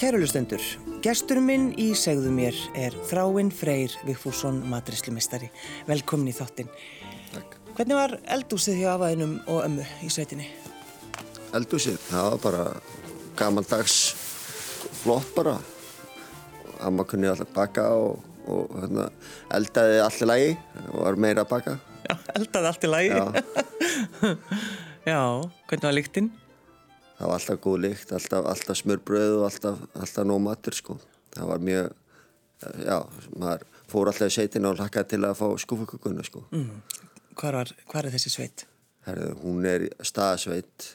Kærulustendur, gestur minn í segðu mér er Þráinn Freyr Vigfússon, matrislimistari. Velkomin í þáttinn. Takk. Hvernig var eldúsið hjá afaðinum og ömmu í sveitinni? Eldúsið, það var bara gamaldags flott bara. Amma kunni alltaf baka og, og hérna, eldaði allir lægi og var meira að baka. Já, eldaði allt í lagi. Já. Já, hvernig var líktinn? Það var alltaf góð lykt, alltaf, alltaf smörbröð og alltaf, alltaf nóg matur sko. Það var mjög, já, maður fór alltaf í sveitina og hlakkaði til að fá skúfakökunna sko. Mm. Hvar, var, hvar er þessi sveit? Herðu, hún er staðsveit,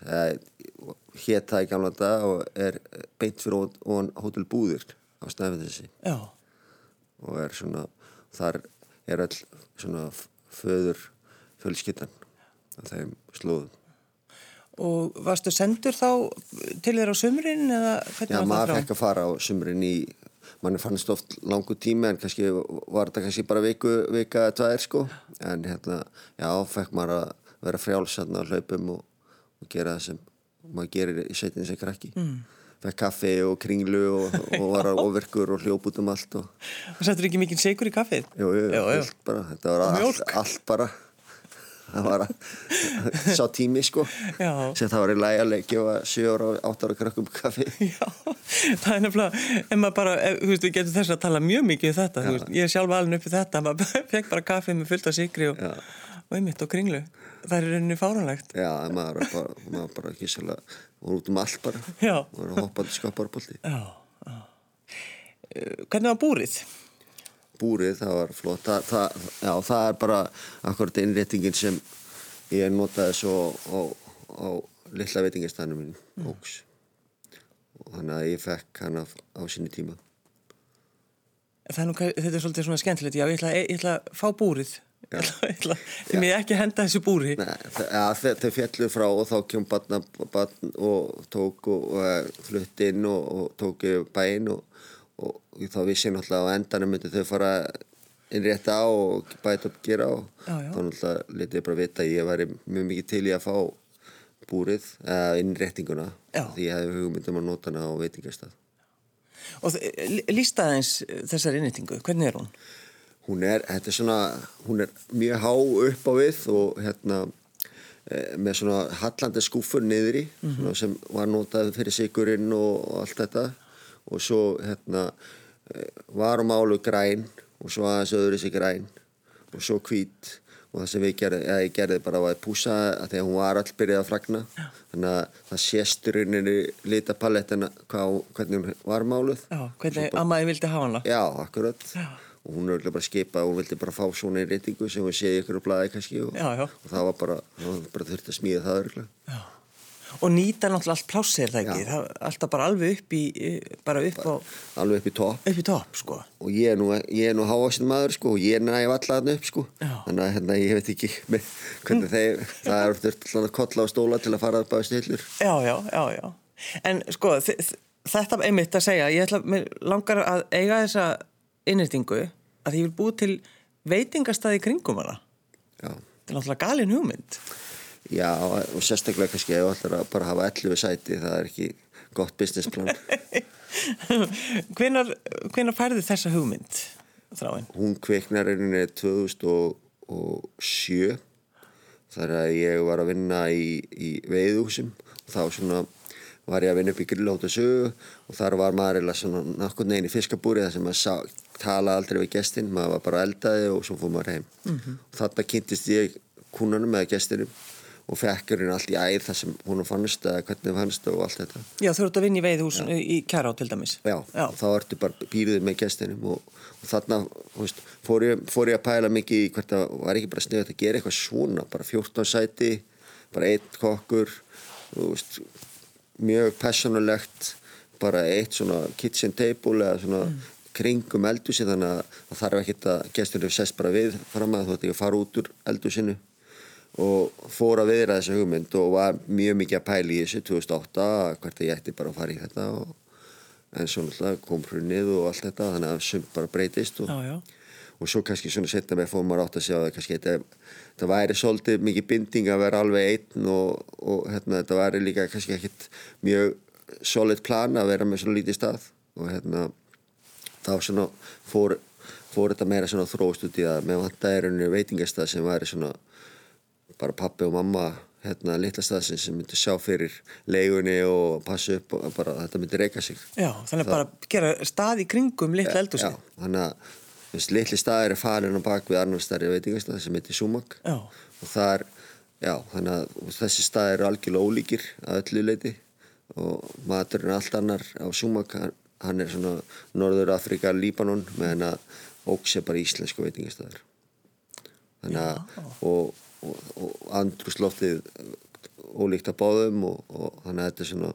hétt það í gamla dag og er beint fyrir ofan hótel Búðir á snæfið þessi. Já. Og er svona, þar er all svona föður fjölskyttan á þeim slóðum. Og varstu sendur þá til þér á sumrin eða hvernig Já, var það maður frá? fekk að fara á sumrin í, mann fannst oft langu tími en kannski var þetta kannski bara viku, vika eða tvær sko. En hérna, já, fekk maður að vera frjálsann á hlaupum og, og gera það sem maður gerir í sveitinni sem krakki. Mm. Fekk kaffi og kringlu og, og var ofirkur og hljóp út um allt og Og settur ekki mikinn sigur í kaffið? jú, jú, Já, já. fullt bara, þetta var Og allt, allt bara það var að sá tími sko Já. sem það var í lægi að gefa 7 ára og 8 ára krakkum kaffi Já, það er nefnilega, en maður bara, þú veist, við getum þess að tala mjög mikið um þetta, þú veist, ég er sjálf alveg upp í þetta, maður fekk bara kaffið með fullt af sigri og, og einmitt og kringlu, það er rauninni fáránlegt. Já, maður bara, maður bara ekki svolítið, voru út um allt bara. Já. Voru hoppandi skaparbólti. Já, já. Eh, Hvernig var búrið? Búrið, það var flott. Það, það, já, það er bara akkurat innréttingin sem ég notaði svo á, á lilla veitingastænum minn, mm. Óks. Og þannig að ég fekk hann af, á sinni tíma. Er nú, þetta er svolítið svona skemmtilegt, já, ég ætla, ég ætla að fá búrið, því mér ekki henda þessu búri. Nei, ja, þau, fjallu frá og þá kjum batna, batn og tók og, og eh, flutt inn og, og tók bæinn og, og, þá vissi ég náttúrulega á endanum myndi þau fara innrétta á og bæta upp gera og Já, já. þá náttúrulega letið ég bara vita að ég væri mjög mikið til í að fá búrið eða innréttinguna Já. því ég hefði hugmyndum að nota hana á veitingastað. Og lísta aðeins þessar innýtingu, hvernig er hún? Hún er, þetta er svona, hún er mjög há upp á við og hérna eh, með svona hallandi skúfur niðri svona, sem var notað fyrir sigurinn og allt þetta og svo hérna eh, var um álu græn og svo aðeins öðru sig græn og svo hvít og það sem við gerði, ég gerði bara var að púsa að því að hún var all byrjað að fragna þannig að það sést í rauninni litapalettina hvernig hún var máluð Já, hvernig ammaði vildi hafa hana? Já, akkurat. Já. Og hún er örugglega bara skipað og hún vildi bara fá svona í reytingu sem hún sé ykkur á blæði kannski og, Já, já. og það var bara, bara þurft að smíða það örgulega. Og nýta náttúrulega allt plássir það ekki, það er alltaf bara alveg upp í, bara upp á, Alveg upp í topp upp í topp, sko. og ég er nú, ég er nú hávaxin maður sko og ég er næg valla þarna upp sko. Já. Þannig að hérna, ég veit ekki með, hvernig þeir, það er alltaf kolla á stóla til að fara að bæða stillur. Já, já, já, já. En sko, þetta einmitt að segja, ég ætla, mér langar að eiga þessa innrýtingu að ég vil búið til veitingastæði kringum hana. Já. Þetta er náttúrulega galin hugmynd. Já, og sérstaklega kannski ef þú ætlar að bara hafa 11 sæti, það er ekki gott businessplan. hvenar, færði þessa hugmynd, þráinn? hún kveiknar rauninni 2007 þar að ég var að vinna í, í veiðhúsum og þá svona var ég að vinna upp í grillhóta sögu og þar var maður eða svona nakkur neginn í fiskabúri þar sem maður sá, tala aldrei við gestin maður var bara eldaði og svo fór maður heim -hmm. og þarna kynntist ég kúnanum eða gestinum og fekk hérna allt í æð þar sem hún fannst eða hvernig fannst og allt þetta Já, þú ert að vinna í veiðhús í Kjárá til dæmis. Já, Já. þá ertu bara býrðið með gestinum og, og þarna veist, fór, ég, fór ég að pæla mikið í hvert að var ekki bara sniðið að gera eitthvað svona bara 14 sæti, bara einn kokkur veist, mjög personulegt bara eitt svona kitchen table eða svona kringum eldúsi þannig að það þarf ekkert að gesturinn sest bara við fram að þú ætti ekki að fara út úr eldúsinu og fór að viðra þessa hugmynd og var mjög mikið að pæla í þessu 2008 hvert að ég ætti bara að fara í þetta og, en svo náttúrulega kom hrunnið og allt þetta þannig að sumt bara breytist og, Já, já. og svo kannski svona setna með fór maður átt að sjá að kannski þetta, þetta væri svolítið mikið binding að vera alveg einn og, og hérna, þetta væri líka kannski ekkit mjög solid plan að vera með svona lítið stað og hérna þá svona fór, fór þetta meira svona þróst út í að með vantæðirinu veitingastað sem væri svona bara pappi og mamma hérna litla staðsinn sem myndi sjá fyrir leigunni og passa upp og bara þetta myndi reyka sig. Já, þannig að bara gera stað í kringum litla eldúsi Já, þannig að veist, litli staðir er falin á bak við annar staðir veitingastað sem heitir Sumak Já. og það er, já, þannig að þessi staðir eru algjörlega ólíkir að öllu leiti og maturinn er allt annar á Sumak hann, hann er svona Norður Afrika, Líbanon meðan að Óks er bara íslensku veitingastæður þannig að og, og, og andrúsloftið ólíkt að báðum og, og þannig að þetta er svona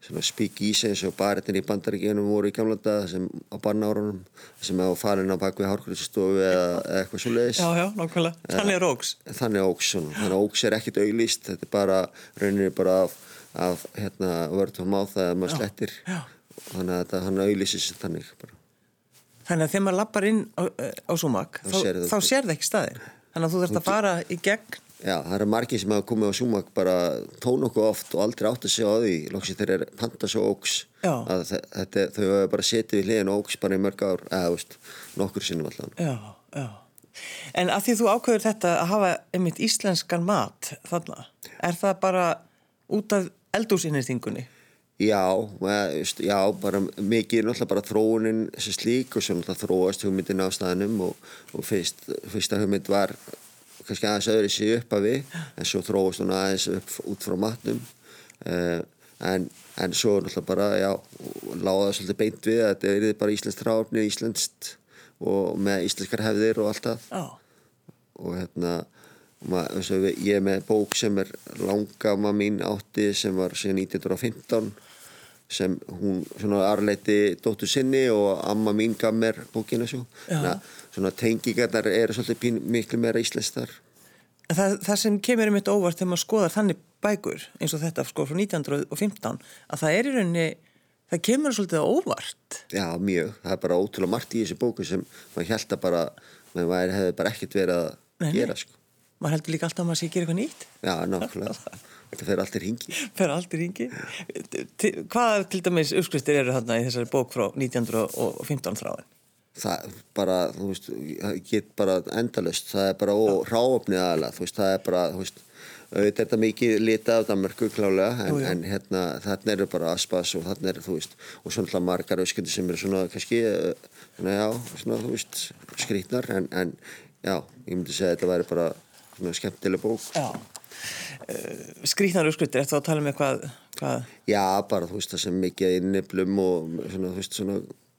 svona spík í sig eins og baritinn í bandaríkjunum voru í gamla dag sem á barnárunum sem á farin á bakvið hárkvöldsstofu eða, eða eitthvað svo leiðis Já, já, nákvæmlega, þannig er ógs Þannig er ógs, svona. þannig að ógs er ekkit auglýst. Þetta er bara, rauninni bara af, af hérna, vörð og máð þegar maður slettir. já. þannig að þetta, hann auglýsist þannig bara. Þannig að þegar maður lappar inn á, á Sumak Þá þá, sér það. ekki staðin Þannig að þú þarfst að fara í gegn Já, það eru margir sem hafa komið á Sumak bara tón okkur oft og aldrei átt að segja á því loksið þeir eru panta svo ógs Já. að þe- þetta, þau hafa bara setið við hliðin ógs bara í mörg ár, eða veist, nokkur sinnum allan Já, já En að því þú ákveður þetta að hafa einmitt íslenskan mat þarna er það bara út af eldúsinnýstingunni? Já, já, bara mikið náttúrulega bara þróunin sem slík og svo náttúrulega þróast hugmyndin á staðnum og, og fyrst, fyrsta hugmynd var kannski aðeins öðru sig upp af við en svo þróast hún aðeins upp út frá matnum. Uh, en, en svo náttúrulega bara, já, láða svolítið beint við að þetta er bara íslenskt ráfni, íslenskt og með íslenskar hefðir og allt það. Já, og hérna ma- eins og við- ég er með bók sem er langama mín átti sem var síðan 1915 sem hún svona arleiti dóttur sinni og amma mín gaf mér bókina svo að svona tengingarnar eru svolítið pín, miklu meira íslenstar En það, það sem kemur um þetta óvart þegar maður skoðar þannig bækur eins og þetta sko frá 1915 að það er í rauninni, það kemur svolítið óvart. já mjög, það er bara ótrúlega margt í þessu bóku sem maður held að bara maður hefði bara ekkert verið að nei. gera sko Maður heldur líka alltaf að maður sé að gera eitthvað nýtt. já, nákvæmlega, þetta fer allt í ringi Fer allt í ringi. Hvað til dæmis uppskriftir eru þarna í þessari bók frá 1915 þráin? það bara, þú veist, get bara endalust, það er bara ráöfnið aðalega, þú veist, það er bara, þú veist, auðvitað er þetta mikið litað af Danmarku klálega, en, en hérna, þarna eru bara aspas og þarna eru, þú veist, og svona margar öskundi sem eru svona, kannski, eh, svona, já, svona, þú veist, skrýtnar, en, en, já, ég myndi segja að þetta væri bara svona skemmtileg bók. Já. Uh, Skrýtnar uppskriftir, eftir að tala um eitthvað, hvað? Já, bara, þú veist, það sem mikið inniblum og svona, þú veist, svona,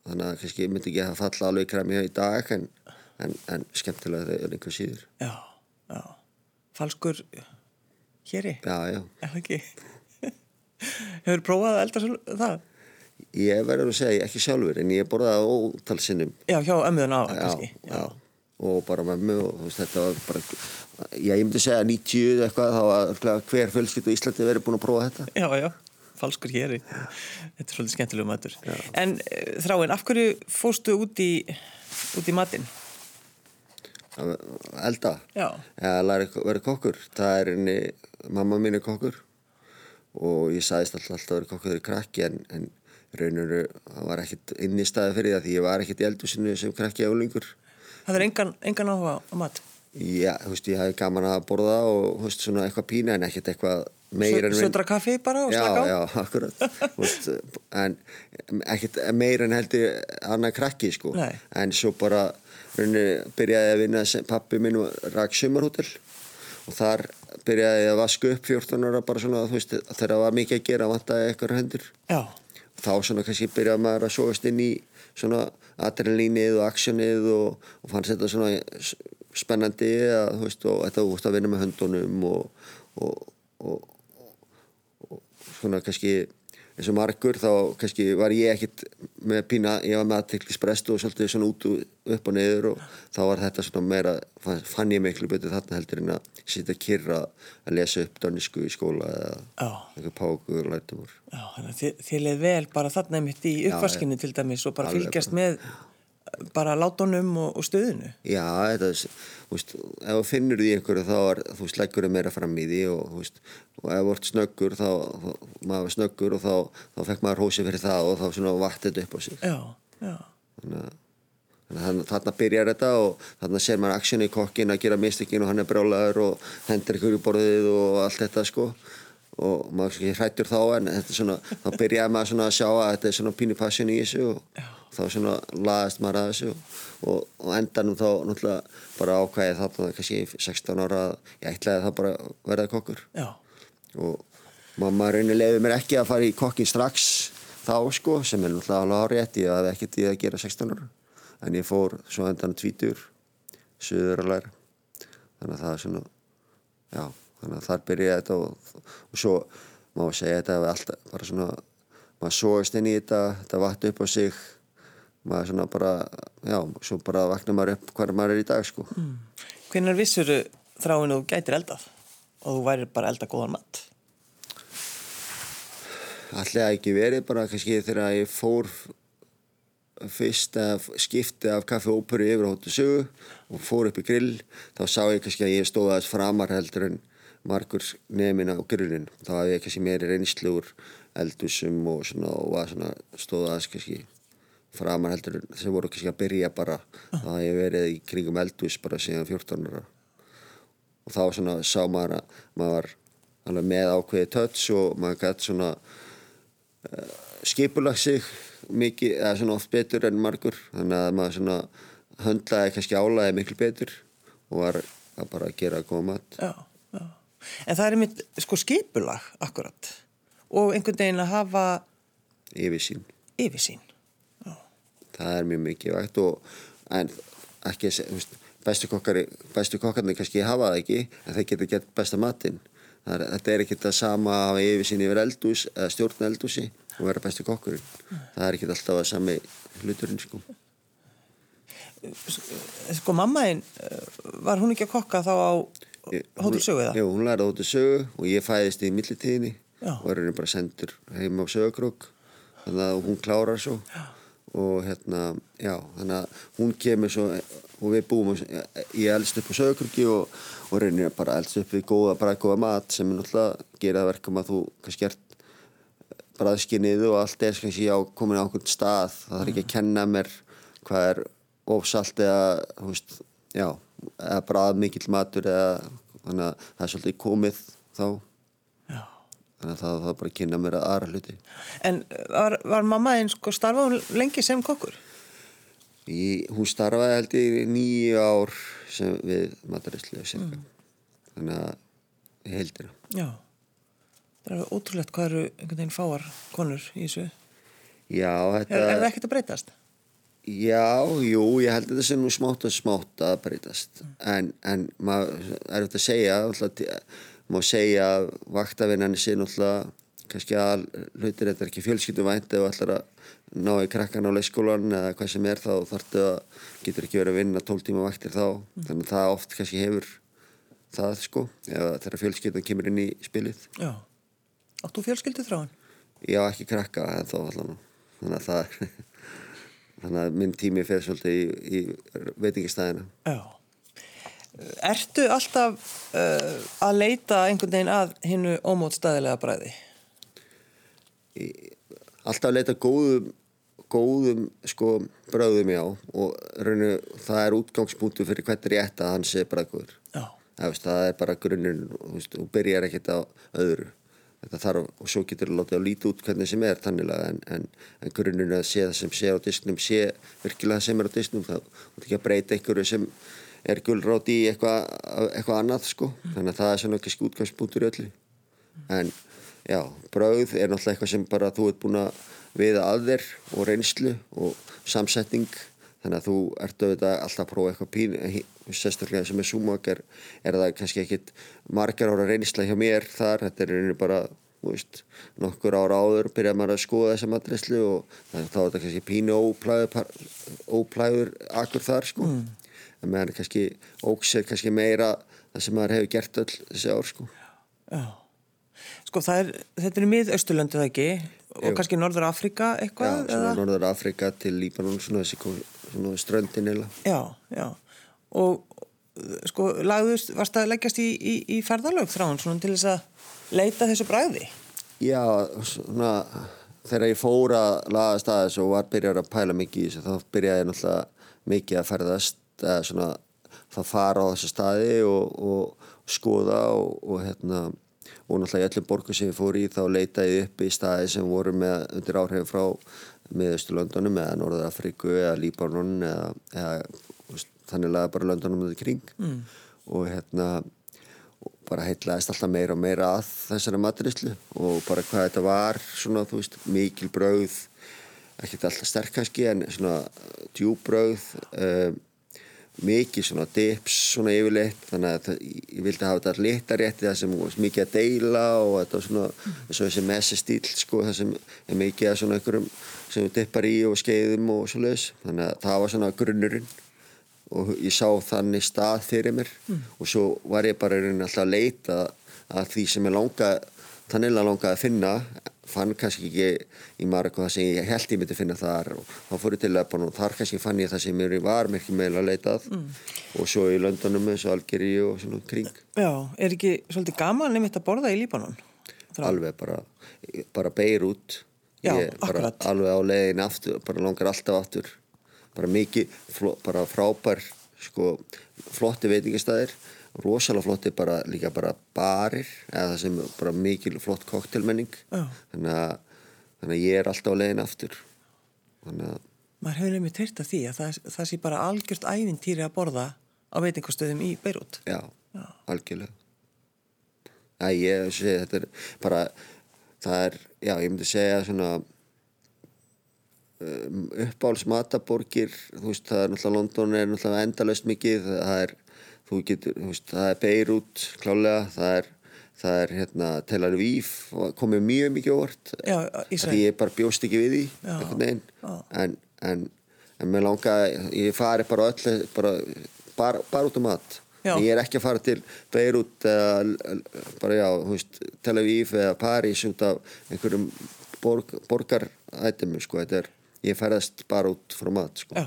þannig að kannski myndi ekki að falla alveg kræmi í dag, en, en, en skemmtilega er einhver síður. Já, já. Falskur héri, Já, já. er það ekki? Hefur prófað að elda það? Ég verður að segja, ekki sjálfur, en ég borðaði ótal sinnum. Já, hjá ömmuðun á, Já, kannski. já. Og bara mömmu og veist, þetta var bara, já, ég myndi segja 90 eitthvað, þá var hver fjölskyld á Íslandi verið búin að prófa þetta. Já, já, falskur hér Þetta er svolítið skemmtilega matur En uh, þráin, af hverju fóstu út í út í matinn? Að Elda. Já. Eða verið kokkur. Það er henni, mamma mín er kokkur og ég sagðist alltaf að vera kokkur þegar ég krakki en, en rauninu, það var ekkit inn í staði fyrir það því ég var ekkit í eldusinu sem krakki álingur. Það er engan, engan áhuga á mat. Já, þú veist, ég hafi gaman að borða og, þú veist, svona eitthvað pína en ekkit eitthvað meir en... Södra kaffi bara og já, slaka á? já, akkurat. Þú veist, en ekkert meir en heldur annað krakki sko. Nei. en svo bara raunni, byrjaði að vinna sem pappi minn rak sumarhótel. Og þar byrjaði ég að vaska upp 14 ára bara svona þú veist þegar það var mikið að gera vantaði eitthvað hendur. Já, þá svona kannski byrjaði maður að sóast inn í svona adrenalínið og aksjónið og, og fannst þetta svona spennandi að, þú veist, og þetta vúst að vinna með höndunum og, og, og svona kannski eins og margur þá kannski var ég ekkit með pína, ég var með aðteklisbrest og svolítið svona út og upp og niður og þá var þetta svona meira fann, ég miklu betur þarna heldur en að sitja kyrra að lesa upp dönisku í skóla eða eitthvað páku og lætum úr já Þannig að þið, leið vel bara þarna einmitt í uppvaskinu til dæmis og bara fylgjast með bara látunum og, og stöðinu Já, þetta, þú veist, ef þú finnur því einhverju þá er, þú veist, leggur þau meira fram í því og, þú veist, og ef þú ert snöggur þá, þá maður var snöggur og þá, þá fekk maður hósi fyrir það og þá svona vatt þetta upp á sig. Já, já. Þannig að Þannig að þarna byrjar þetta og þarna ser maður aksjoni í kokkin að gera mistökin og hann er brálaður og hendur ykkur í borðið og allt þetta sko og maður ekki hrættur þá en þetta er svona, þá byrjaði maður svona að sjá að þetta er svona pínu passion í þessu og þá svona laðast maður að þessu og, og, endanum þá náttúrulega bara ákvæði þarna kannski 16 ára að ég ætlaði það bara verðað kokkur. Já. og mamma raunir leiði mér ekki að fara í kokkin strax þá sko sem er náttúrulega alveg árétt ég hafði ekkert í að gera 16 ára. En ég fór svo endan tvítur söður að læra. Þannig að það er svona já, þannig að þar byrja þetta og, og svo má ég segja þetta alltaf, bara svona maður sóist inn í þetta, þetta vatn upp á sig maður svona bara já, svo bara vakna maður upp hverja maður er í dag sko mm. Hvernig vissur þráinu þú gætir eldað og þú væri bara elda góðan mat? Alltaf ekki verið bara kannski þegar ég fór fyrsta skipti af kaffi óperu yfir hóttu sögu og fór upp í grill þá sá ég kannski að ég stóða aðeins framar heldur en margur nefnin á grillin. Þá hafði ég kannski meiri reynslu úr eldusum og svona og svona stóða aðeins kannski framar heldur þessi voru kannski að byrja bara. Þá hafði ég verið í kringum eldus bara síðan 14 ára. Og þá svona sá maður að maður var með ákveði töts og maður gæti svona uh, skipulag sig mikið, eða svona oft betur en margur. Þannig að maður svona höndlaði kannski álæði miklu betur og var að bara gera góða mat. Já, en það er mitt sko skipulag akkurat og einhvern veginn að hafa yfirsýn. Yfirsýn. Það er mjög mikið vægt og en ekki að bestu kokkari bestu kokkarnir kannski hafa það ekki en þeir geta gett besta matinn. Þetta er ekki það sama að hafa yfirsýn yfir eldús eða stjórn eldúsi og vera besti kokkurinn. Það er ekki alltaf að sami hluturinn sko. Sko mammaðinn var hún ekki að kokka þá á hótelsögu eða? Jú, hún lærði hótelsögu og ég fæðist í millitíðinni og er henni bara sendur heim á sögurkrok þannig að hún klárar svo. Já. og hérna, já, þannig að hún kemur svo og við búum í eldst upp á sögurkroki og, og reynir bara eldst upp við góða, bara góða mat sem er náttúrulega geraða verkum að þú kannski ert bræðskinnið og allt er kannski á komin á okkur stað. Það þarf ekki að kenna mér hvað er ofsalt eða veist, já, eða bræð mikill matur eða þannig að það er svolítið komið þá já. þannig að það þarf bara að kynna mér að aðra hluti En var, var mamma einn sko starfað lengi sem kokkur? Í, hún starfaði held í nýju ár sem við matarislu mm. þannig að ég heldur Já Það er ótrúlegt hvað eru einhvern veginn fáar konur í þessu. Já, þetta... Er, er það ekkert að breytast? Já, jú, ég held að þetta sé nú smátt og smátt að breytast. En, en maður er auðvitað að segja, maður segja að vaktavinnarnir sé náttúrulega kannski að hlutir þetta er ekki fjölskyttuvænt ef þú ætlar að ná í krakkan á leikskólan eða hvað sem er þá þartu að getur ekki verið að vinna 12 tíma vaktir þá. Mm. Þannig að það oft kannski hefur það sko, eða þegar fjölskyttan kemur inn í spilið. Já. Áttu fjölskyldu þráin? Já, ekki krakka en þá allan þannig að það er þannig að minn tími fer svolítið í, í veitingistæðina Já. Ertu alltaf uh, að leita einhvern veginn að hinnu ómótstæðilega bræði? Í, alltaf að leita góðum góðum sko bræðum já. Og rauninu, það er útgangspunktu fyrir hvernig ég ætta að hann sé bræðgóður það er bara grunninn og byrjar ekkert á öðru þetta þarf og svo getur það látið að líti út hvernig sem er tannilega en, en, en grunninn að sé það sem sé á disknum sé virkilega sem er á disknum þá er ekki að breyta einhverju sem er gullrátt í eitthvað eitthva annað sko. Þannig að það er svona ekki í öllu. En já, brauð er náttúrulega eitthvað sem bara þú ert búin að viða að þér og reynslu og samsetning þannig að þú ert auðvitað alltaf að prófa eitthvað pín sérstaklega sem er súmakar er það kannski ekkit margar ára reynisla hjá mér þar? Þetta er einnig bara veist, nokkur ára áður byrjað maður að skoða þessa matreslu og þá er þetta kannski pínu óplæður akkur þar sko. Mm. en meðan kannski óksir kannski meira það sem maður hefur gert öll þessi ár sko. Já Sko er, þetta er miðausturlöndu það ekki og Jú. kannski Norður Afrika eitthvað? Já, Norður Afrika til Líbanon svona þessi svona ströndin eða Já, já og sko, lagðust, varst að leggjast í, í, í ferðalög þráðan svona til þess að leita þessu bræði Já, svona þegar ég fór að laga staðis og var byrjar að pæla mikið í þessu þá byrjaði ég náttúrulega mikið að ferðast eða svona það fara á þessu staði og, og skoða og, og hérna og náttúrulega í öllum borgu sem ég fór í þá leitaði upp í staði sem voru með undir áhrifin frá miðausturlöndunum eða Norðafriku eða Líbanon eða, eða þannig að bara löndunum um þetta kring mm. og hérna og bara heitlaðist alltaf meira og meira að þessari maturislu og bara hvað þetta var svona þú veist mikil brauð ekkert alltaf sterk kannski en svona djúbrauð um, mikið svona dips svona yfirleitt þannig að það, ég vildi hafa þetta litarétti það sem mikið að deila og þetta var svona eins og þessi messestíl sko það sem er mikið að svona einhverjum sem við dippar í og skeiðum og svo leiðis þannig að það var svona grunnurinn og ég sá þannig stað fyrir mér mm. og svo var ég bara alltaf að leita að því sem ég langa þannig að langa að finna fann kannski ekki í Marokko það sem ég held ég myndi finna þar og þá fór ég til Lebanon og þar kannski fann ég það sem mér var mikið meila að leitað mm. og svo í Londonum eins og Algeri og svona kring. Já, er ekki svolítið gaman nefnitt að borða í Líbanon? Alveg bara, bara beir út Já, bara Alveg á leiðin aftur, bara langar alltaf aftur. Bara mikið, bara frábær sko, flotti veitingastæðir rosalega flotti bara líka bara barir eða það sem bara mikil flott koktelmenning þannig að, þannig að ég er alltaf á legin aftur. Þannig að maður hefur nefnir teirt af því að það, það sé bara algjört ævintýri að borða á veitingastöðum í Beirut já, já. algjörlega. Æ, ég sé þetta er bara það er, já ég myndi segja svona um, uppáhalds mataborgir þú veist það er náttúrulega London er náttúrulega endalust mikið það er þú getur, þú veist, það er Beirut klálega, það er það er hérna Tel Aviv komið mjög mikið óvart. Því ég bara bjóst ekki við því en, en, en, en mér langa ég fari bara öll bara, bara, bara út um mat. Já. ég er ekki að fara til Beirut eða bara já, þú veist Tel Aviv eða Paris út af einhverjum borg, borgarætimi sko, þetta er, ég ferðast bara út frá mat sko. Já.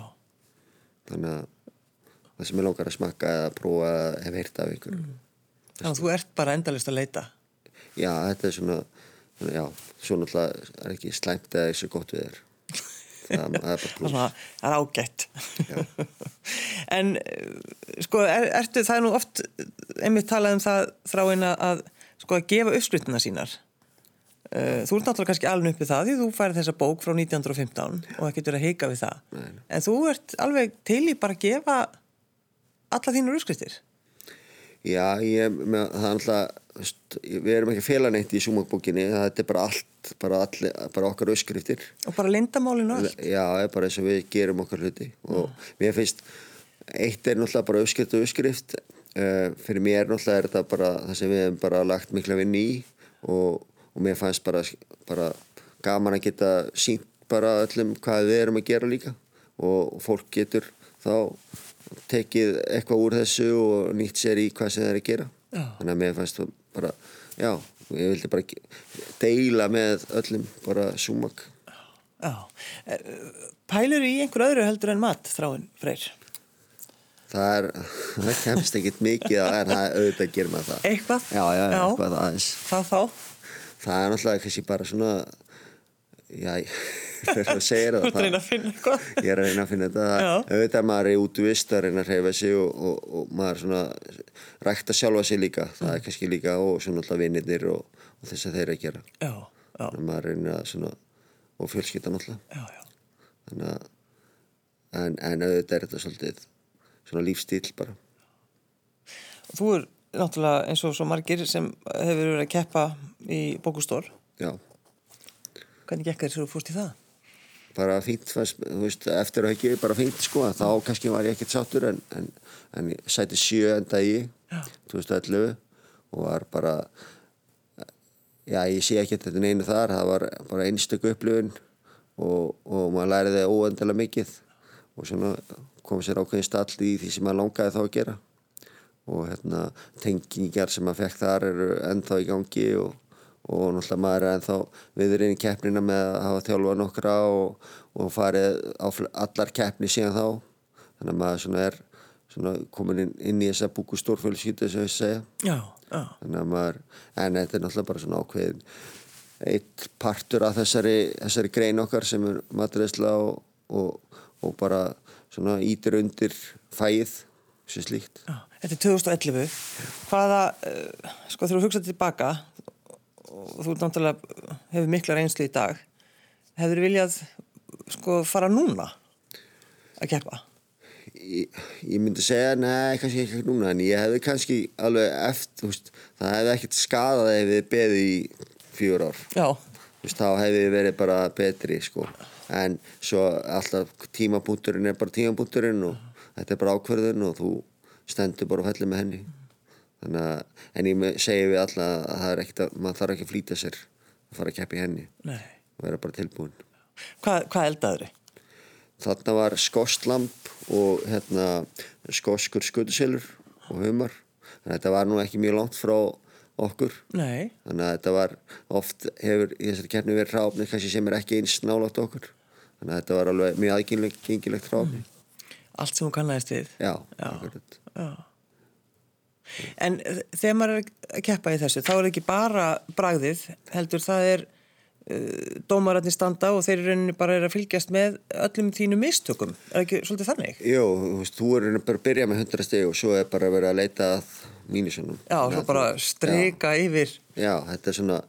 þannig að það sem ég langar að smakka eða prófa að hef heyrt af ykkur mm. Þannig að þú ert bara endalist að leita. Já, þetta er svona já, svo náttúrulega er ekki slæmt eða þessu gott við þér. Það, það er ágætt. En sko, er, ertu það er nú oft einmitt talað um það þráinn að sko að gefa uppskritina sínar. Uh, Þú ert náttúrulega kannski alveg uppið það því þú færið þessa bók frá 1915 og það getur að heika við það. Nei. en þú ert alveg til í bara að gefa alla þínur uppskriftir? Já, ég, með, það er alltaf, við erum ekki félagneitt í súmakbókinni, það er bara allt, bara, allir, bara okkar uppskriftir. Og bara lindamálinu allt? Já, bara eins og við gerum okkar hluti og mm. mér finnst, eitt er náttúrulega bara uppskrift og uppskrift, uh, fyrir mér náttúrulega er þetta bara það sem við hefum bara lagt mikla vinn í og, og mér fannst bara, bara gaman að geta sínt bara öllum hvað við erum að gera líka og fólk getur þá tekið eitthvað úr þessu og nýtt sér í hvað sem það er að gera já. þannig að mér fannst það bara já, ég vildi bara deila með öllum bara súmak Já, pælur í einhver öðru heldur en mat þráinn freyr? Það er, það kemst ekkit mikið að það er auðvitað að gera með það Eitthvað? Já, já, já. eitthvað aðeins Hvað þá? Það er náttúrulega kannski bara svona já, það segir það. Þú ert að reyna að finna eitthvað. Ég er að reyna að finna þetta. Auðvitað maður er útvist að reyna að reyfa sig og, og, og maður svona rækta sjálfa sig líka. Það er kannski líka og svona alltaf vinnirnir og, og þess að þeir eru að gera. Já, já. Maður reyna að svona, og fjölskytta náttúrulega. Já, já. Þannig að, en, en auðvitað er þetta svolítið svona lífstíl bara. Þú er náttúrulega eins og svo margir sem hefur verið að keppa í bókustól. Já. Hvernig gekk þér svo fórst í það? bara fínt fannst, veist, eftir að ekki bara fínt sko þá kannski var ég ekkert sattur en, en, en sæti sjö enda í 2011 og var bara já ég sé ekki þetta neinu þar það var bara einstöku upplifun og, og maður læriði óendilega mikið og svona kom sér ákveðin stall í því sem maður langaði þá að gera og hérna tengingar sem maður fekk þar eru ennþá í gangi og, og náttúrulega maður er ennþá viður inn í keppnina með að hafa þjálfa nokkra og, og farið á allar keppni síðan þá. Þannig að maður svona er svona komin inn, inn í þessa búku stórfjölskýtu sem ég segja. Já, já. þannig að maður en þetta er náttúrulega bara svona ákveðin eitt partur af þessari, þessari grein okkar sem er maturiðsla og, og, og bara svona ítir undir fæið sem slíkt. Já, Þetta er 2011 hvaða, uh, sko þú hugsaði tilbaka og þú náttúrulega hefur mikla reynslu í dag hefur þið viljað sko fara núna að keppa? Ég, ég myndi segja, nei, kannski ekki núna en ég hefði kannski alveg eftir veist, það hefði ekkert skadað ef við beði í fjör ár veist, þá hefði verið bara betri sko. en svo alltaf tímapunkturinn er bara tímapunkturinn og þetta er bara ákverðun og þú stendur bara og fellir með henni að, en ég segi við alla að það er ekkert að maður þarf ekki að flýta sér að fara að keppi henni Nei. og vera bara tilbúin Hvað, hvað eldaður þið? Þarna var skostlamp og hérna, skoskur skutusilur og humar þetta var nú ekki mjög langt frá okkur Nei. þannig að þetta var oft hefur í þessari keppni verið ráfni kannski sem er ekki eins nálátt okkur þannig að þetta var alveg mjög aðgengilegt ráfni mm. Allt sem hún kannast við Já, Já. Já. En þegar maður er að keppa í þessu, þá er ekki bara bragðið, heldur það er uh, dómararnir standa og þeir eru bara er að fylgjast með öllum þínu mistökum, er ekki svolítið þannig? Jú, þú veist, þú er bara að byrja með 100 steg og svo er bara að vera að leita að mínusunum. Já, svo ja, bara streika yfir. Já, þetta er svona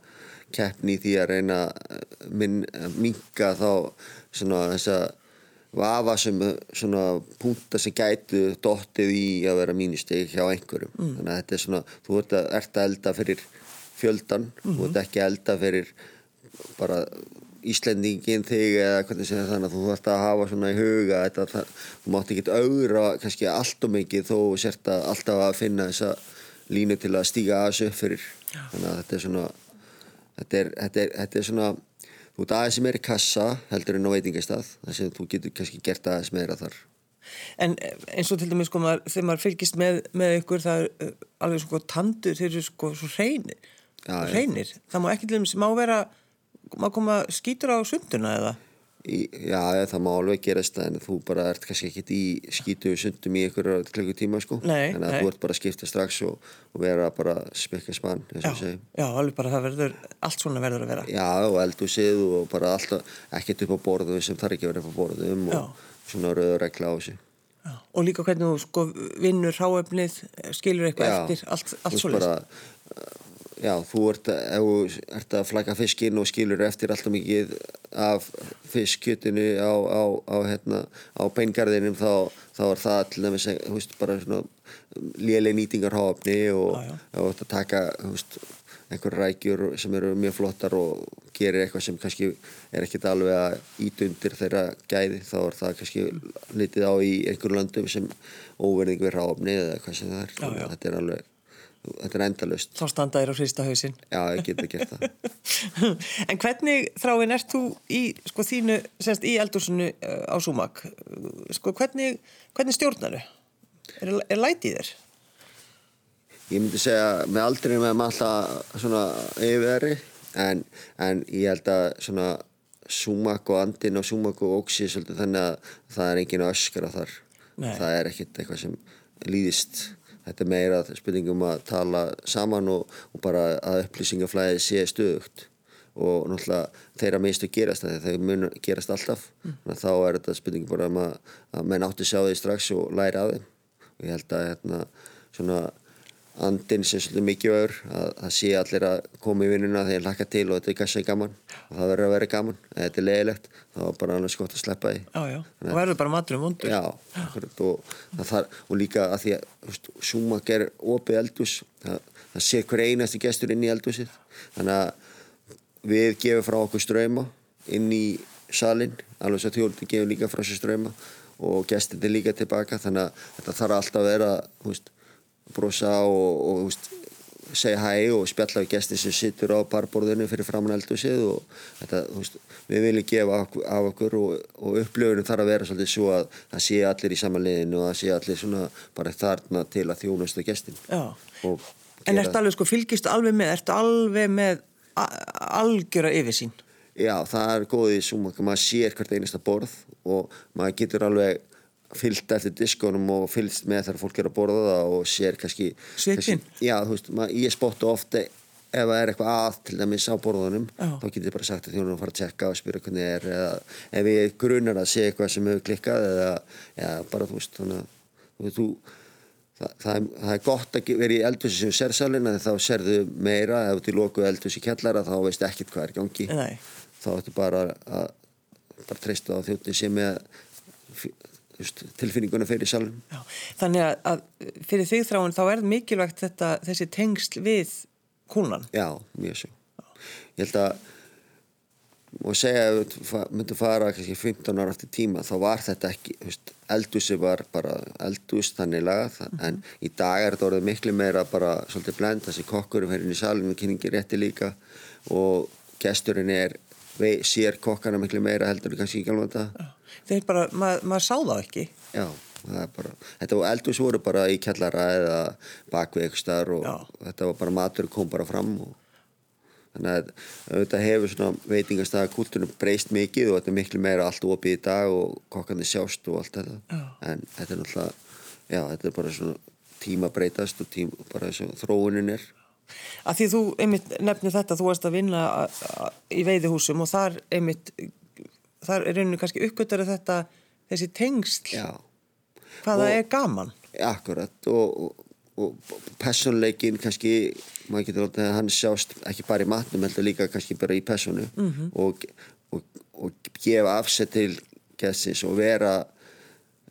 keppni í því að reyna að minka þá svona þessa vafa sem svona punta sem gætu dottið í að vera mínusteg hjá einhverjum mm. þannig að þetta er svona, þú ert að, ert að elda fyrir fjöldan, mm -hmm. þú ert ekki að elda fyrir bara Íslendingin þig eða hvernig sem það þannig að þú ætti að hafa svona í huga þetta, það, þú mátt ekki auðra kannski allt og mikið þó sért að alltaf að finna þessa línu til að stíga upp fyrir Já. þannig að þetta er svona þetta er, þetta er, þetta er svona þú ert aðeins meira í kassa heldur en á veitingastað þar sem þú getur kannski gert aðeins meira þar En eins og til dæmis sko maður, þegar maður fylgist með, með ykkur það er uh, alveg sko tandur þeir eru sko svo reynir, ja, reynir. Ja. það má ekki til dæmis má vera má koma skýtur á sunduna eða já, það má alveg gerast en þú bara ert kannski ekkit í skítu sundum í einhverja klukkutíma sko. Nei, en þú ert bara að skipta strax og, og vera bara spekka spann já, já, alveg bara það verður allt svona verður að vera. Já, og eldúsið og bara alltaf ekkert upp á borðu sem þarf ekki að vera upp á borðum og já. svona rauður regla á sig já. Og líka hvernig þú sko vinnur ráöfnið, skilur eitthvað eftir allt, allt svolítið Já, þú ert að, ert að flagga fiskinn og skilur eftir alltaf mikið af fiskkjötinu á, á, á, hérna, á beingarðinum þá, þá er það til dæmis, veist, bara léleg nýtingarháfni og þú ert að taka, veist, einhver rækjur sem eru mjög flottar og gerir eitthvað sem kannski er ekkert alveg að ítundir þeirra gæði þá er það kannski litið á í einhverju löndum sem óverðing við ráfni eða hvað sem það er. Já, já. Þetta er alveg þetta er endalust. Þá standa þér á hrista hausin. Já, ég geta gert það. en hvernig þráinn ert þú í, sko, þínu, semst í eldúsinu uh, á Súmak? Sko, hvernig, hvernig stjórnar þau? Er, er lætið þér? Ég myndi segja með aldrei með maður alltaf svona yfirveri en, en ég held að svona Súmak og andin og Súmak og Óksi þannig að það er engin öskara þar. Nei. Það er ekkert eitthvað sem líðist þetta er meira spurningum að tala saman og, og bara að upplýsingaflæði sé stöðugt. Og náttúrulega þeirra minnstu gerast þegar mun gerast alltaf. Mm. þá er þetta spurningum bara um að, að menn átti sjá því strax og læra af þeim. Og ég held að hérna svona andin sem svolítið mikið öður að það sé allir að koma í vinnuna þegar það hlaka til og þetta er kannski gaman. Og það verður að vera gaman eða þetta er leiðilegt þá er bara annars gott að sleppa því. Já, já, og verður bara matur um undur Já, og, þar, og líka að því að Súma ger opið eldus það, það sé hver einasti gestur inn í eldusið þannig að við gefum frá okkur ströyma inn í salin alveg svo þjóldi gefum líka frá sér ströyma og gestinni líka tilbaka þannig að þetta þarf alltaf að vera húst, brosa og, og veist, segja hæ og spjalla við gæsti sem sittur á parborðinu fyrir framann eldusið og þetta, veist, við viljum gefa af okkur og, og upplöfunum þarf að vera svolítið svo að það sé allir í samanleginu og það sé allir svona bara þarna til að þjónustu gæstin En ertu alveg sko, fylgistu alveg með, ertu alveg með algjöra yfirsýn? Já, það er góðið sem maður sér hvert einasta borð og maður getur alveg fyllt eftir diskonum og fyllt með þegar fólk er að borða það og sér kannski Sveitin? Já, þú veist, maður, ég spotta ofta ef það er eitthvað að til dæmis á borðunum Já. þá getur ég bara sagt að þjónum að fara að tjekka og spyrja hvernig er eða ef ég grunar að sé eitthvað sem hefur klikkað eða já, bara þú veist þannig að þú Það, það, er, það er gott að vera í eldhúsi sem sérsalina þá serðu meira ef þú lókuð eldhúsi kjallara þá veist ekkert hvað er gangi Nei. þá ættu bara að bara treysta á þjóttin sem er tilfinninguna fyrir salunum Þannig að fyrir þig þráin þá er mikilvægt þetta, þessi tengsl við kúnan. Já, mjög svo. Ég held að og segja að við myndum fara kannski 15 ára eftir tíma þá var þetta ekki eldúsi var bara eldús þannig lagað mm -hmm. en í dag er þetta orðið miklu meira bara svolítið blend þessi kokkur fyrir inn í salinu kynningi rétti líka og gesturinn er sér kokkana miklu meira heldur kannski ekki alveg þetta þeir bara, mað, maður sá það ekki já, það er bara þetta var eldús voru bara í kellara eða starf og já. þetta var bara matur kom bara fram og þannig að þetta hefur svona veitingastæða kultúrnum breyst mikið og þetta er miklu meira allt opið í dag og kokkandi sjást og allt þetta já. en þetta er náttúrulega já, þetta er bara svona tíma breytast og tíma, bara þess að þróunin er að Því þú einmitt nefnir þetta þú varst að vinna í veiðihúsum og þar einmitt þar er einhvern kannski uppgötari þetta þessi tengsl já. hvaða og, er gaman Akkurat og, og og personleikin kannski maður getur alltaf að hann sjást ekki bara í matnum heldur líka kannski bara í personu mm -hmm. og, og, og gefa afsett til gæsins og vera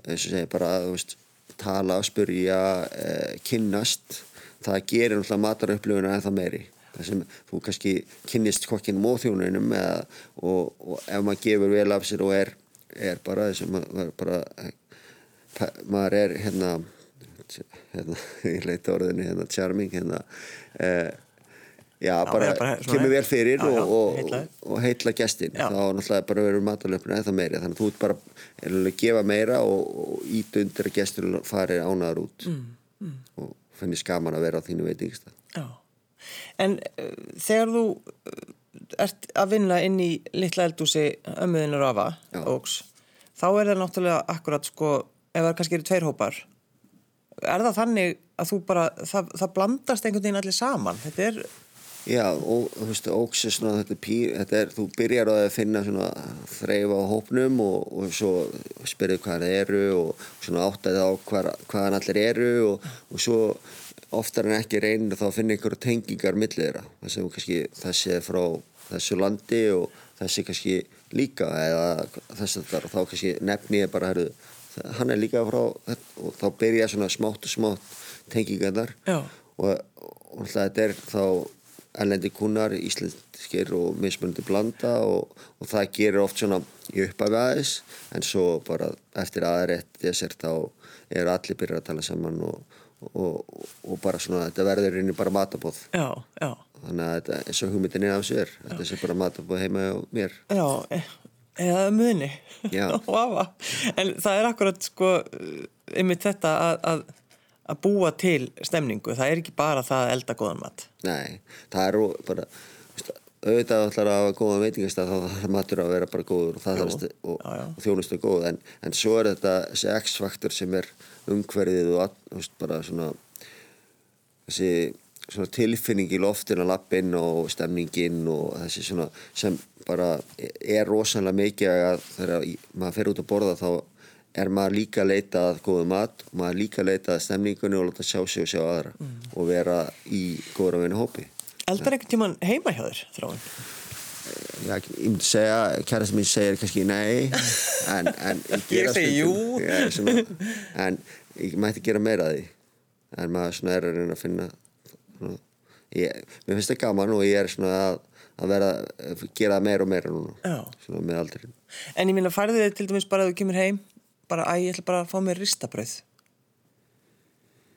eins og segja bara veist, tala, spurja eh, kynnast það gerir alltaf matarauppleguna en það meiri það sem þú kannski kynnist kokkinum og þjónunum eða, og, og ef maður gefur vel af sér og er, er bara þess að maður, bara, maður er hérna hérna, ég leita orðinu hérna, charming hérna, eh, já, já, bara, bara kemur vel fyrir já, og, og, heitla. og heitla gestin þá náttúrulega bara verður matalöfnum eða meira þannig að þú ert bara að gefa meira og, ít undir að gestur fari ánaðar út. Mm, mm. og finnir skaman að vera á þínu veitingsta Já, en uh, þegar þú uh, ert að vinna inn í litla eldúsi ömmuðinu Rafa ógs, þá er það náttúrulega akkurat sko, ef það kannski eru tveir hópar er það þannig að þú bara, það, það blandast einhvern veginn allir saman, þetta er Já, og þú veist, óks er svona þetta, pí, þetta er, þú byrjar að finna svona þreyfa á hópnum og, og svo spyrðu hvað það eru og svona áttaði á hvað, hvaðan allir eru og, og svo oftar en ekki reynir þá að finna einhverju tengingar millir þeirra, þess þessi er frá þessu landi og þessi kannski líka eða þess að það, þá kannski nefni ég bara, herru hann er líka frá og þá byrja svona smátt og smátt tengingar þar og, og þetta er þá ellendi kunnar, íslenskir og mismunandi blanda og, og það gerir oft svona í upphafi aðeins. En svo bara eftir aðrætt þessar þá er allir byrjað að tala saman og, og bara svona þetta verður í bara matabóð já, já. þannig að þetta eins og hugmyndin er af sér þetta sé bara matabóð heima á mér. Já, eða muni. En það er akkurat sko einmitt þetta að, að, að búa til stemningu, það er ekki bara það að elda góðan mat. Nei, það er bara auðvitað ætlar að hafa góðan veitingastað þá þarf matur að vera bara góður og, og, og, og þjónustu góð. En, en svo er þetta þessi X-faktor sem er umhverfið og bara svona þessi svona tilfinning í loftin að lappin og stemningin og þessi svona sem bara er rosalega mikið að þegar maður fer út að borða þá er maður líka að leita að góðu mat maður líka að leita að stemningunni og láta sjá sig og sjá aðra mm. og vera í góður að vinna hópi Eldar einhvern tíman heima hjá þér þráin? Já, ég myndi segja kæra sem ég segir kannski nei en, en ég, ég segi jú. Ja, svona, en ég mætti gera meira því en maður svona er að reyna að finna svona, ég, mér finnst það gaman og ég er svona að að vera að gera meira og meira núna svona með aldrei En ég minna, færðu þið til dæmis bara að þú kemur heim bara að ég ætla bara að fá mér ristabröð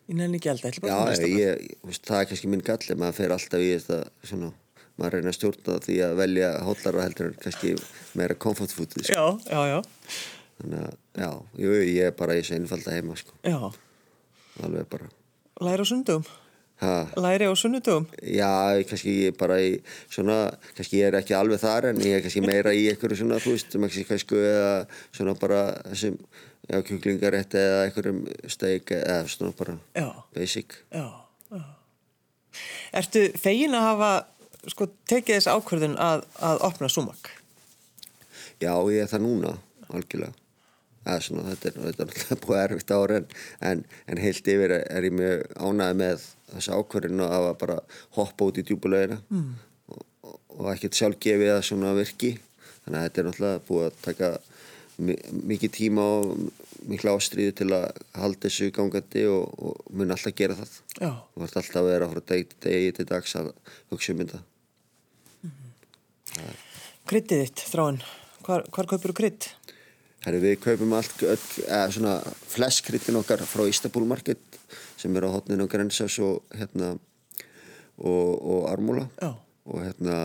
ég nefn ekki alltaf, ég ætla bara Já, að fá mér ristabröð það er kannski minn galli, maður fer alltaf í þetta svona, maður reynar að stjórna því að velja hólar og heldur kannski meira comfort food sko. Já, já, já Þannig að, já, jú, ég er bara í þessu einfalda heima sko. Já Alveg bara Læra sundum Ha. læri á sunnudögum Já, kannski ég bara í svona, kannski ég er ekki alveg þar en ég er kannski meira í einhverju svona, þú veist, mexikæsku eða svona bara þessum, já, kjúklingarétt eða einhverjum steik eða svona bara Já. basic. Já, já. Ertu fegin að hafa sko, tekið þess ákvörðun að, að opna súmak? Já, ég er það núna, algjörlega. Eða svona, þetta er, þetta er alltaf búið erfitt ára en, en, en heilt yfir er ég mjög ánægð með þessi ákvörðinu að bara hoppa út í djúbulegina mm. og, og, og ekkert sjálf gefið það svona virki. Þannig að þetta er náttúrulega búið að taka mikið tíma og miklu ástriðu til að halda þessu gangandi og, og mun alltaf gera það. Já. Þú vart alltaf að vera frá degi til degi til dags að hugsa um þetta. Kryttið þitt, þráin, hvar, hvar kaupir þú krydd? Herri, við kaupum allt, öll, eða svona flest kryttin okkar frá Istanbul Market sem er á hotninu á Grensás og hérna og, og Armúla Já. og hérna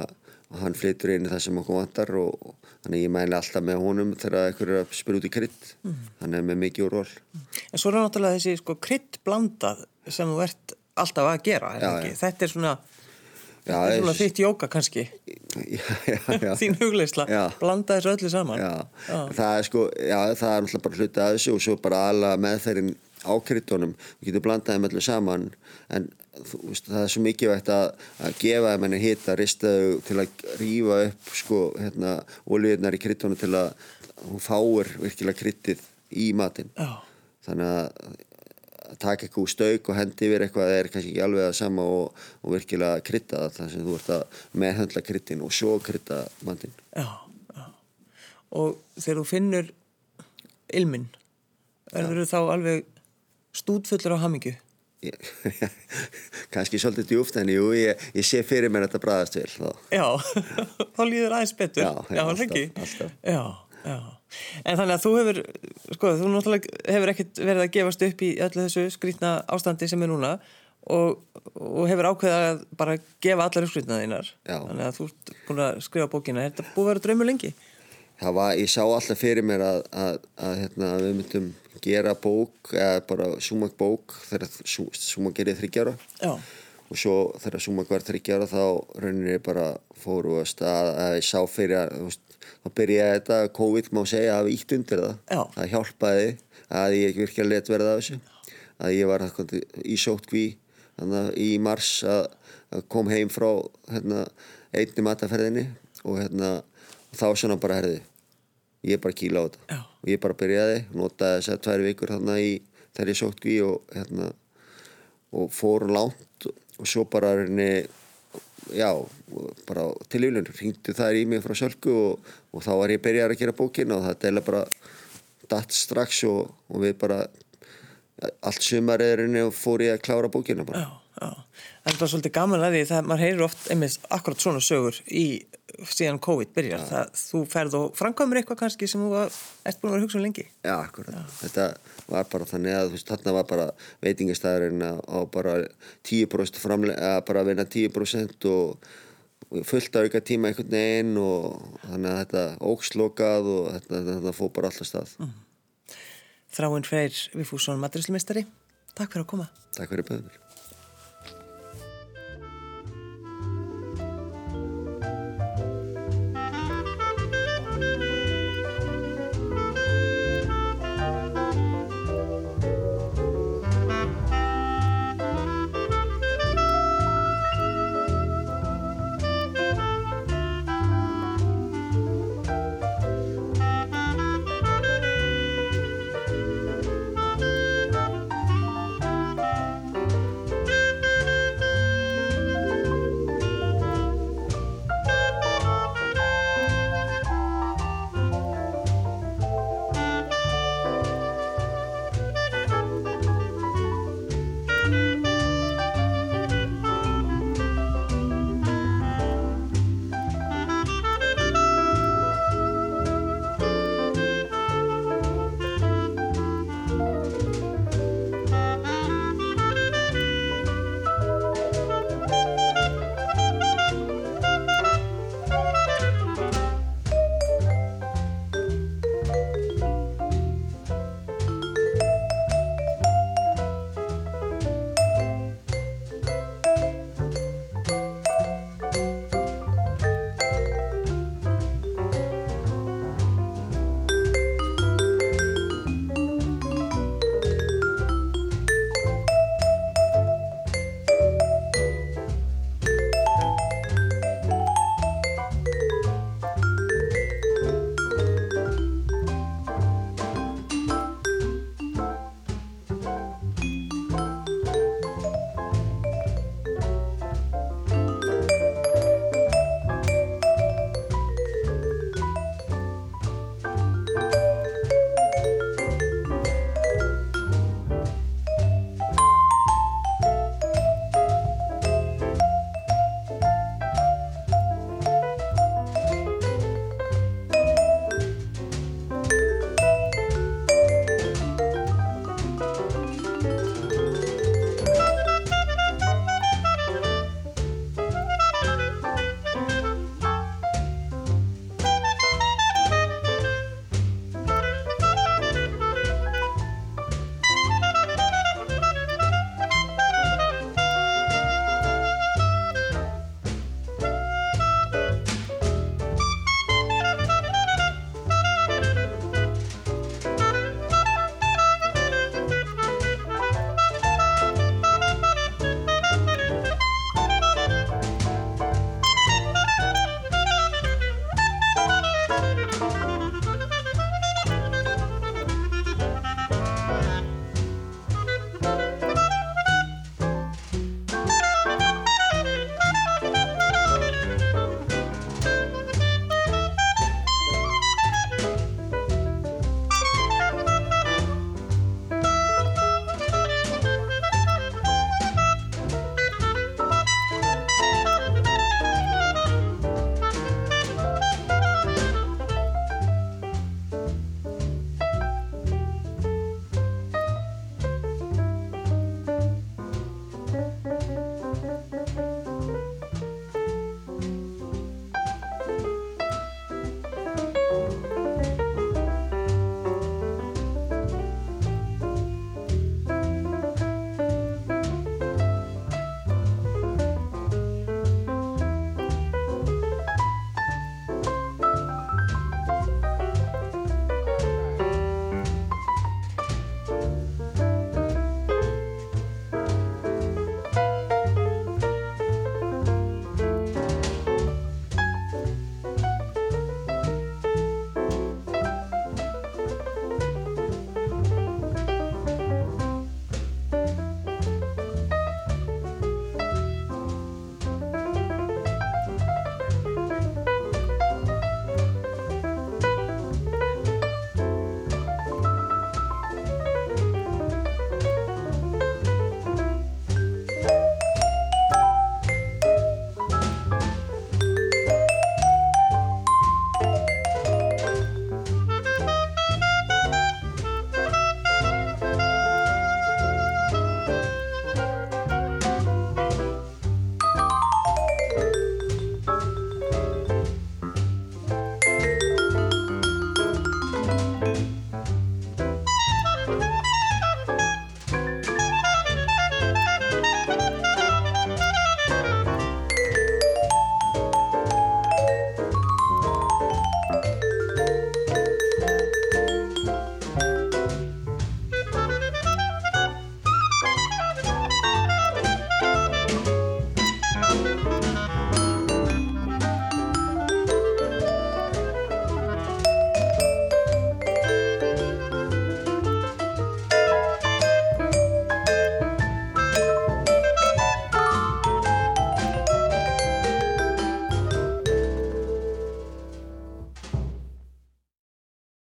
og hann flytur inn í það sem okkur vantar og, og þannig ég mæli alltaf með honum þegar einhver er að spyrja út í krydd mm. hann er með mikið úr ról En svo er náttúrulega þessi sko, krydd blandað sem þú ert alltaf að gera, er Já, já. Þetta er svona, Já, þetta er svona þitt jóka kannski, þín hugleisla, blanda þessu öllu saman. Það er sko, já, það er náttúrulega bara hluti að þessu og svo bara alla meðferðin á kryddunum, við getum blandað þeim öllu saman en þú veist, það er svo mikilvægt að, að gefa þeim henni hita, rista þau til að rífa upp sko, hérna, olíunar í kryddunum til að hún fáir virkilega kryddið í matinn. Þannig að að taka eitthvað úr stauk og hendi yfir eitthvað er kannski ekki alveg það sama og, og virkilega krydda það þar sem þú ert að meðhöndla kryddin og svo krydda matinn Já, já. Og þegar þú finnur ilminn, verður þú þá alveg stúdfullur á hamingju? Ég- kannski svolítið djúft en jú, ég, ég sé fyrir mér að þetta bræðast vel þá. Já, þá líður aðeins betur. Já, já, alltaf, alltaf. Já, já. En þannig að þú hefur, sko, þú náttúrulega hefur ekkert verið að gefast upp í öllu þessu skrýtna ástandi sem er núna og, og hefur ákveðið að bara gefa allar uppskrýtnaðinnar þínar. Já. Þannig að þú ert búin að skrifa bókina. Er þetta búið að vera draumur lengi? Það var, ég sá alltaf fyrir mér að, að, að hérna, við myndum gera bók eða bara súmak bók þegar súmak gerði þryggjára Já, og svo þegar súmak var þryggjára þá rauninni bara fóru að stað að ég sá fyrir að þú veist, þá byrjaði þetta, COVID má segja að hafa ítt undir það Já. það hjálpaði að ég ekki virkilega let verða af þessu að ég var í sótkví í mars að, að kom heim frá hérna, einni mataferðinni og hérna þá svona bara herði ég bara kíla á þetta Já. og ég bara byrjaði, notaði þess að tvær vikur þannig í þegar ég sótkví og hérna og fór langt og svo bara reyni já, bara til yfirlun hringdu þær í mig frá Sölku og, og þá var ég byrjar að gera bókina og það deila bara datt strax og, og við bara allt sumariðurinni og fór ég að klára bókina bara já, já. En það er svolítið gaman að því það maður heyrir oft einmitt akkurat svona sögur í síðan COVID byrjar. Það, þú ferð og framkvæmur eitthvað kannski sem þú ert búin að vera hugsa um lengi. Já, akkurat. Þetta var bara þannig að þú veist, þarna var bara veitingastæðurinn á bara 10% framlega, eða bara að vinna 10% og, og fullt að auka tíma einhvern veginn og þannig að þetta ókslokað og þetta, þetta fór bara alltaf stað. Þráinn Freyr Viffússon, maturislumistari. Takk fyrir að koma. Takk fyrir böðumir.